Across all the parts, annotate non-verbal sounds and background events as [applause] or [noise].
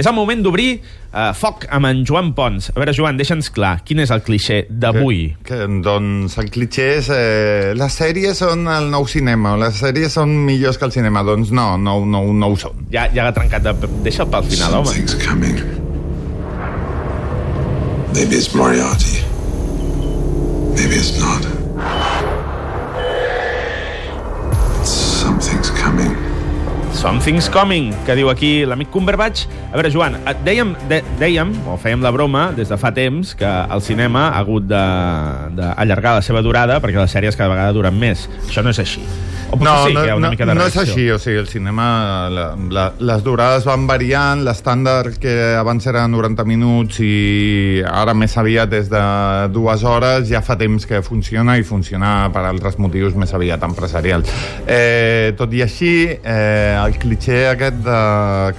És el moment d'obrir uh, foc amb en Joan Pons. A veure, Joan, deixa'ns clar, quin és el clixé d'avui? Doncs el cliché és... Eh, les sèries són el nou cinema, o les sèries són millors que el cinema. Doncs no, no, no, no ho són. Ja, ja l'ha trencat. De... Deixa'l pel final, home. Something's coming. Maybe it's Moriarty. Maybe it's not. Something's coming, que diu aquí l'amic Cumberbatch. A veure, Joan, dèiem, de, dèiem, o fèiem la broma des de fa temps, que el cinema ha hagut d'allargar la seva durada perquè les sèries cada vegada duren més. Això no és així. O No, sí, no, no, mica de no és així, o sigui, el cinema, la, la, les durades van variant, l'estàndard que abans era 90 minuts i ara més aviat des de dues hores, ja fa temps que funciona i funciona per altres motius més aviat empresarials. Eh, tot i així, eh, el cliché aquest de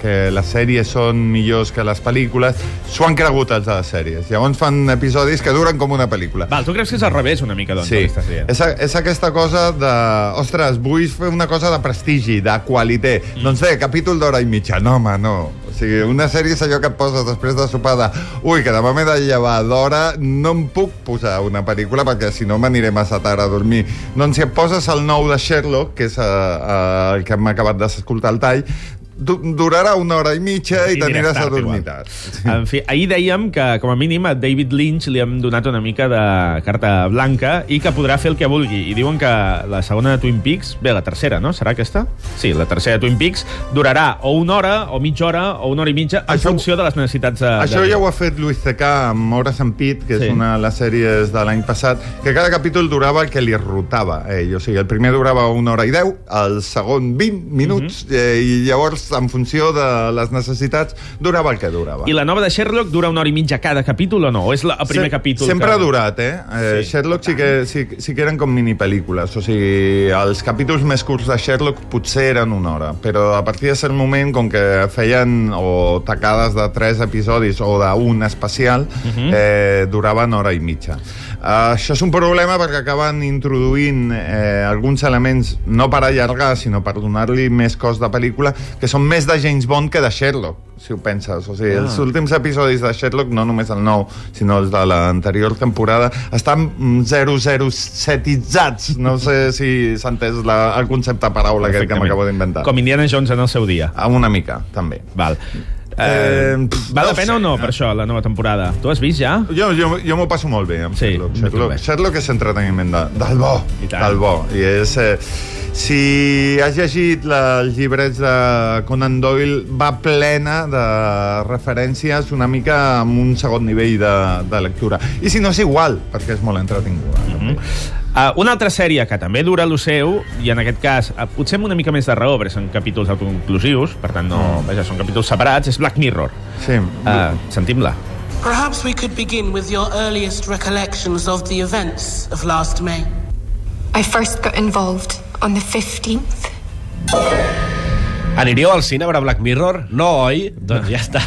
que les sèries són millors que les pel·lícules, s'ho han cregut els de les sèries. Llavors fan episodis que duren com una pel·lícula. Val, tu creus que és al revés una mica, doncs, Sí, és, és aquesta cosa de... Ostres, vull fer una cosa de prestigi, de qualité. Mm. Doncs bé, capítol d'hora i mitja. No, home, no. O sigui, una sèrie és allò que et poses després de sopar de... Ui, que demà m'he de llevar d'hora, no em puc posar una pel·lícula perquè si no m'aniré massa tard a dormir. Doncs si et poses el nou de Sherlock, que és uh, uh, el que hem acabat d'escoltar el tall, durarà una hora i mitja i, I t'aniràs aniràs a dormir tard. [laughs] En fi, ahir dèiem que, com a mínim, a David Lynch li hem donat una mica de carta blanca i que podrà fer el que vulgui. I diuen que la segona de Twin Peaks, bé, la tercera, no? Serà aquesta? Sí, la tercera de Twin Peaks durarà o una hora, o mitja hora, o una hora i mitja, en Això- funció de les necessitats de... Això de... ja ho ha fet Luis C.K. amb Hores en Pit, que Sí. és una de les sèries de l'any passat, que cada capítol durava el que li rotava a ell. O sigui, el primer durava una hora i deu, el segon 20 minuts, Mhm. eh, i llavors, en funció de les necessitats, durava el que durava. I la nova de Sherlock dura una hora i mitja cada capítol o no? O és la, el primer Se- capítol? Sempre que... ha durat, eh? eh Sí. Sherlock sí que, sí, sí que eren com minipel·lícules. O sigui, els capítols més curts de Sherlock potser eren una hora, però a partir de cert moment, com que feien o tacades de tres episodis o d'un especial, Mhm. eh, duraven hora i mitja. Uh, això és un problema perquè acaben introduint eh, alguns elements no per allargar, sinó per donar-li més cos de pel·lícula, que són més de James Bond que de Sherlock, si ho penses. O sigui, Ah. els últims episodis de Sherlock, no només el nou, sinó els de l'anterior temporada, estan mm, 007itzats. No sé si s'ha entès la, el concepte paraula aquest que m'acabo d'inventar. Com Indiana Jones en el seu dia. Ah, Una mica, també. Val. Eh, Eh, pff, val no la pena sé, o no, per això, la nova temporada? Tu has vist ja? Jo, jo, jo m'ho passo molt bé amb Sí, Sherlock. Sherlock. Sherlock és entreteniment de, del bo. Del bo. I és... Eh, si has llegit la, els llibrets de Conan Doyle, va plena de referències una mica amb un segon nivell de, de lectura. I si no, és igual, perquè és molt entretinguda. Mm -hmm. Uh, una altra sèrie que també dura lo seu, i en aquest cas uh, potser amb una mica més de raó, perquè són capítols autoconclusius, per tant, no, vaja, són capítols separats, és Black Mirror. Sí. Uh, Sentim-la. Perhaps we could begin with your earliest recollections of the events of last May. I first got involved on the 15th. Aniríeu al cine a veure Black Mirror? No, oi? Doncs ja està.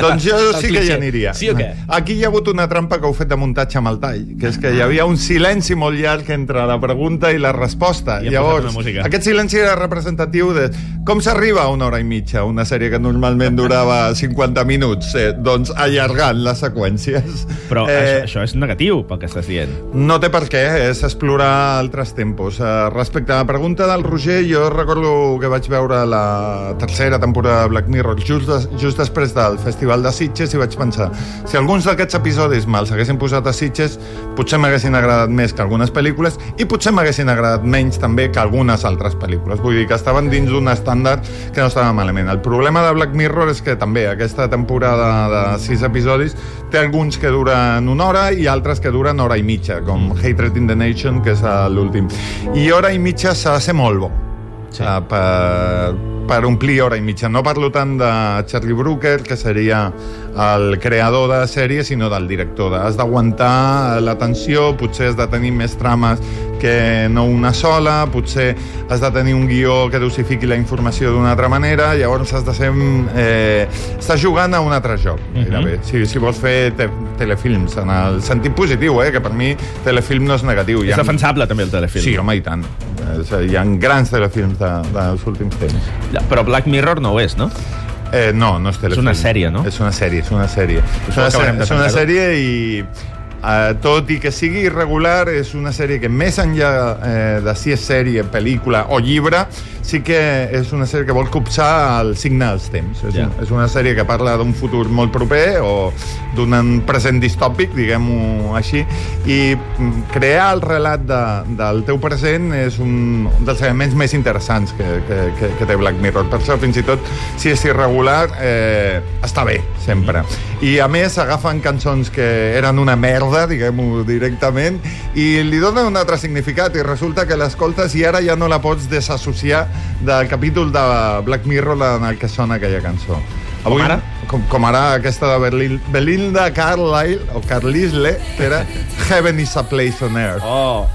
Doncs jo El sí que hi aniria. Sí o què? Aquí hi ha hagut una trampa que heu fet de muntatge amb el tall, que és que hi havia un silenci molt llarg entre la pregunta i la resposta. I Llavors, aquest silenci era representatiu de com s'arriba a una hora i mitja, una sèrie que normalment durava [laughs] 50 minuts, eh, doncs allargant les seqüències. Però eh... això, això és negatiu, pel que estàs dient. No té per què, és explorar altres tempos. Uh, respecte a la pregunta del Roger, jo recordo que vaig veure la tercera temporada de Black Mirror just, des, just després del Festival de Sitges i vaig pensar, si alguns d'aquests episodis me'ls haguessin posat a Sitges, potser m'haguessin agradat més que algunes pel·lícules i potser m'haguessin agradat menys també que algunes altres pel·lícules. Vull dir que estaven dins d'un estàndard que no estava malament. El problema de Black Mirror és que també aquesta temporada de sis episodis té alguns que duren una hora i altres que duren hora i mitja, com Hatred in the Nation, que és l'últim. I hora i mitja s'ha de ser molt bo. Sí. Uh, per, per omplir hora i mitja. No parlo tant de Charlie Brooker, que seria el creador de la sèrie, sinó del director. Has d'aguantar l'atenció, potser has de tenir més trames que no una sola, potser has de tenir un guió que dosifiqui la informació d'una altra manera, llavors has de ser... Eh, estàs jugant a un altre joc, gairebé. si, si vols fer te telefilms, en el sentit positiu, eh, que per mi telefilm no és negatiu. És ha- defensable, també, el telefilm. Sí, home, i tant. Hi ha grans telefilms de, dels últims temps. Ja, Però Black Mirror no ho és, no? Eh, no, no és telefilm. una sèrie, no? És una sèrie, és una sèrie. És una, de és una sèrie i... Uh, tot i que sigui irregular, és una sèrie que més enllà eh, de si és sèrie, pel·lícula o llibre, sí que és una sèrie que vol copsar el signe dels temps. És, Ja. un, és una sèrie que parla d'un futur molt proper o d'un present distòpic, diguem-ho així, i mm, crear el relat de, del teu present és un, un dels elements més interessants que, que, que, que té Black Mirror. Per això, fins i tot, si és irregular, eh, està bé, sempre. I, a més, agafen cançons que eren una merda, diguem-ho directament, i li donen un altre significat, i resulta que l'escoltes i ara ja no la pots desassociar del capítol de Black Mirror en el que sona aquella cançó. Com ara? Com, com ara aquesta de Berlin, Belinda Carlisle, o Carlisle, que era [laughs] Heaven is a place on earth. Oh,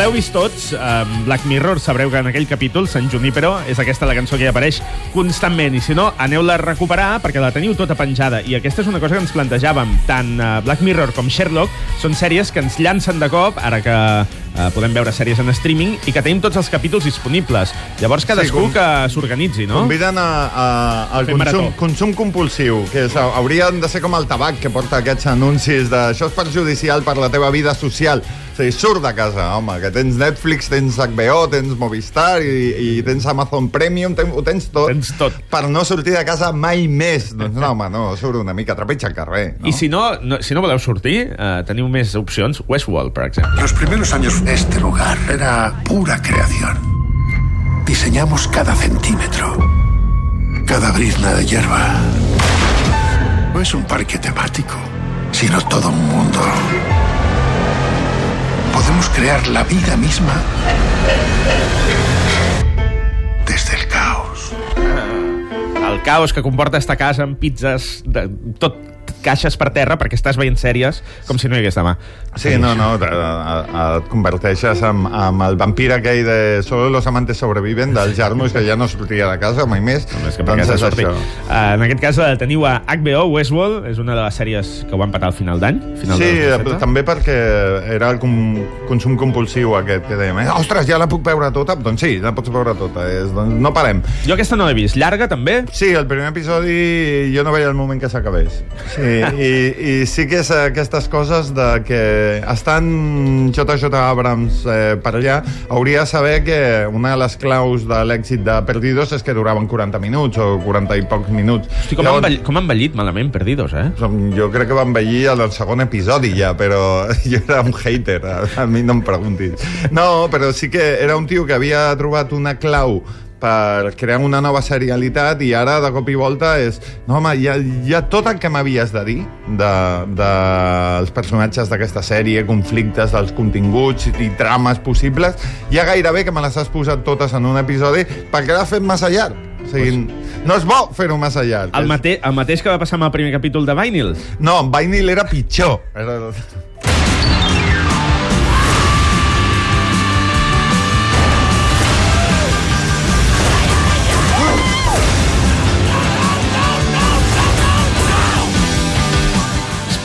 L'heu vist tots, eh, Black Mirror, sabreu que en aquell capítol, Sant Junipero, és aquesta la cançó que hi apareix constantment. I si no, aneu-la a recuperar perquè la teniu tota penjada. I aquesta és una cosa que ens plantejàvem. Tant eh, Black Mirror com Sherlock són sèries que ens llancen de cop, ara que eh, podem veure sèries en streaming, i que tenim tots els capítols disponibles. Llavors cadascú com- que s'organitzi, no? Conviden a, a, al Fer consum, marató. consum compulsiu, que és, haurien de ser com el tabac, que porta aquests anuncis de això és perjudicial per la teva vida social. O sigui, surt de casa, home, que tens Netflix, tens HBO, tens Movistar i, i tens Amazon Premium, ten, ho tens tot. Tens tot. Per no sortir de casa mai més. Doncs no, home, no, surt una mica, trepitja al carrer. No? I si no, no, si no voleu sortir, eh, teniu més opcions. Westworld, per exemple. Los primeros años este lugar era pura creación. Diseñamos cada centímetro, cada brizna de hierba. No es un parque temático, sino todo un mundo. Podemos crear la vida misma desde el caos. El caos que comporta esta casa amb pizzas, caixes per terra perquè estàs veient sèries com si no hi hagués demà. Sí, no, no, et converteixes amb, amb el vampir aquell de Solo los amantes sobreviven del Jarmus, que ja no sortia de casa mai més. Només que perquè doncs és això. Uh, en aquest cas eh, teniu a HBO, Westworld, és una de les sèries que ho van patar al final d'any. Sí, de eh, 2016. també perquè era el com, consum compulsiu aquest que dèiem, eh, ostres, ja la puc veure tota? Doncs sí, la pots veure tota, és, doncs no parem. Jo aquesta no l'he vist. Llarga, també? Sí, el primer episodi jo no veia el moment que s'acabés. Sí, i, i sí que és aquestes coses de que estan JJ Abrams eh, per allà, hauria de saber que una de les claus de l'èxit de Perdidos és que duraven 40 minuts o 40 i pocs minuts. Hosti, com, han envellit, com han envellit malament, Perdidos, eh? Jo crec que va envellir en el segon episodi ja, però [laughs] jo era un hater, a, a mi no em preguntis. No, però sí que era un tio que havia trobat una clau per crear una nova serialitat i ara de cop i volta és no home, hi ha, hi ha tot el que m'havies de dir dels de, dels personatges d'aquesta sèrie, conflictes dels continguts i trames possibles ja gairebé que me les has posat totes en un episodi perquè l'has fet massa llarg o sigui, no és bo fer-ho massa llarg El, mate el mateix que va passar amb el primer capítol de Vinyl. no, Vinyl era pitjor. Era...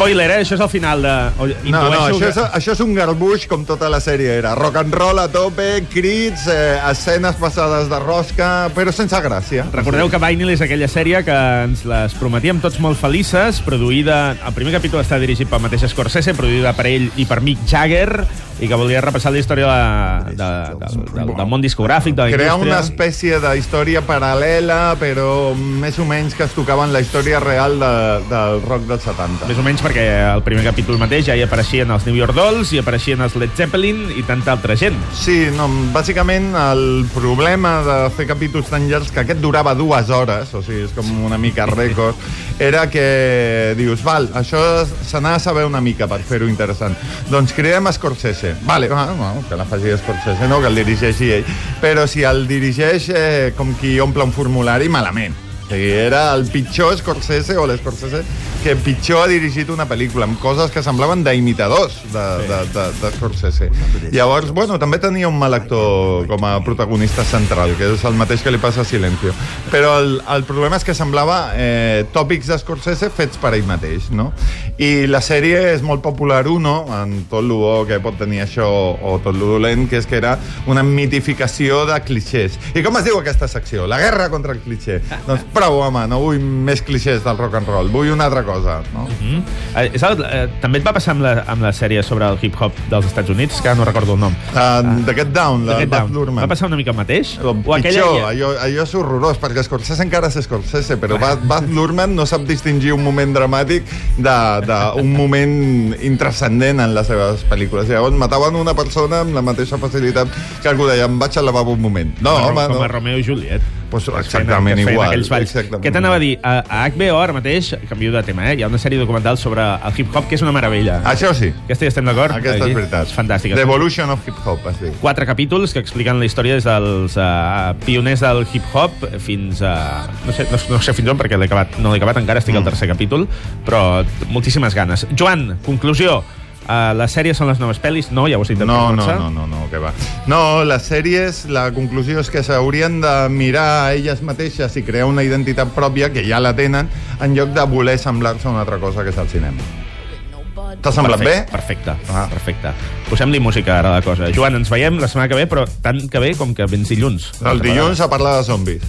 Spoiler, eh? Això és el final de... o- No, no, això que- és, això és un garbuix com tota la sèrie era. Rock and roll a tope, crits, eh, escenes passades de rosca, però sense gràcia. Recordeu que Vinyl és aquella sèrie que ens les prometíem tots molt felices, produïda... El primer capítol està dirigit pel mateix Scorsese, produïda per ell i per Mick Jagger, i que volia repassar la història de, de, de, del, del món discogràfic, de la Crear una espècie de història paral·lela, però més o menys que es tocaven la història real de, del rock dels 70. Més o menys perquè al primer capítol mateix ja hi apareixien els New York Dolls, hi apareixien els Led Zeppelin i tanta altra gent. Sí, no, bàsicament el problema de fer capítols tan llargs, que aquest durava dues hores, o sigui, és com una mica rècord, era que dius, val, això se n'ha de saber una mica per fer-ho interessant. Doncs creem Scorsese. Vale, ah, no, que la faci Scorsese, no, que el dirigeixi ell. Però si el dirigeix eh, com qui omple un formulari, malament. O sigui, era el pitjor Scorsese o l'Scorsese que pitjor ha dirigit una pel·lícula amb coses que semblaven d'imitadors de, de, de, de Scorsese. Llavors, bueno, també tenia un mal actor com a protagonista central, que és el mateix que li passa a Silencio. Però el, el problema és que semblava eh, tòpics de Scorsese fets per ell mateix, no? I la sèrie és molt popular, uno, en tot lo bo que pot tenir això o tot lo dolent, que és que era una mitificació de clichés. I com es diu aquesta secció? La guerra contra el cliché. doncs prou, home, no vull més clichés del rock and roll, vull una altra cosa, no? Mm. Eh, és el, eh, també et va passar amb la, amb la sèrie sobre el hip-hop dels Estats Units, que no recordo el nom. Uh, The Get Down, la Get Baz Down. Luhrmann. Va passar una mica el mateix? O pitjor, allò, allò és horrorós, perquè Scorsese encara és Scorsese, però Baz, Baz Luhrmann no sap distingir un moment dramàtic d'un moment intrascendent en les seves pel·lícules. Llavors mataven una persona amb la mateixa facilitat que algú deia, em vaig a lavabo un moment. No, com, home, com a no. Romeo i Juliet. Pues exactament que igual, exactament Què t'anava a dir? A, a HBO ara mateix, canvio de tema, eh? hi ha una sèrie documental sobre el hip-hop que és una meravella. Això sí, Aquesta hi estem d'acord? aquesta Aquí? és veritat. És fantàstica. The Evolution of Hip Hop, es diu. quatre capítols que expliquen la història des dels uh, pioners del hip-hop fins a... No sé, no, no sé fins on, perquè l'he acabat, no l'he acabat encara, estic al Mm. tercer capítol, però moltíssimes ganes. Joan, conclusió. Uh, les sèries són les noves pel·lis? No, ja ho has dit. No, no, no, no, no, que va. No, les sèries, la conclusió és que s'haurien de mirar a elles mateixes i crear una identitat pròpia, que ja la tenen, en lloc de voler semblar-se a una altra cosa que és el cinema. T'ha semblat Perfecte, bé? Perfecte, Ah. perfecte. Posem-li música ara a la cosa. Joan, ens veiem la setmana que ve, però tant que ve com que vens dilluns. El dilluns a parlar de zombis.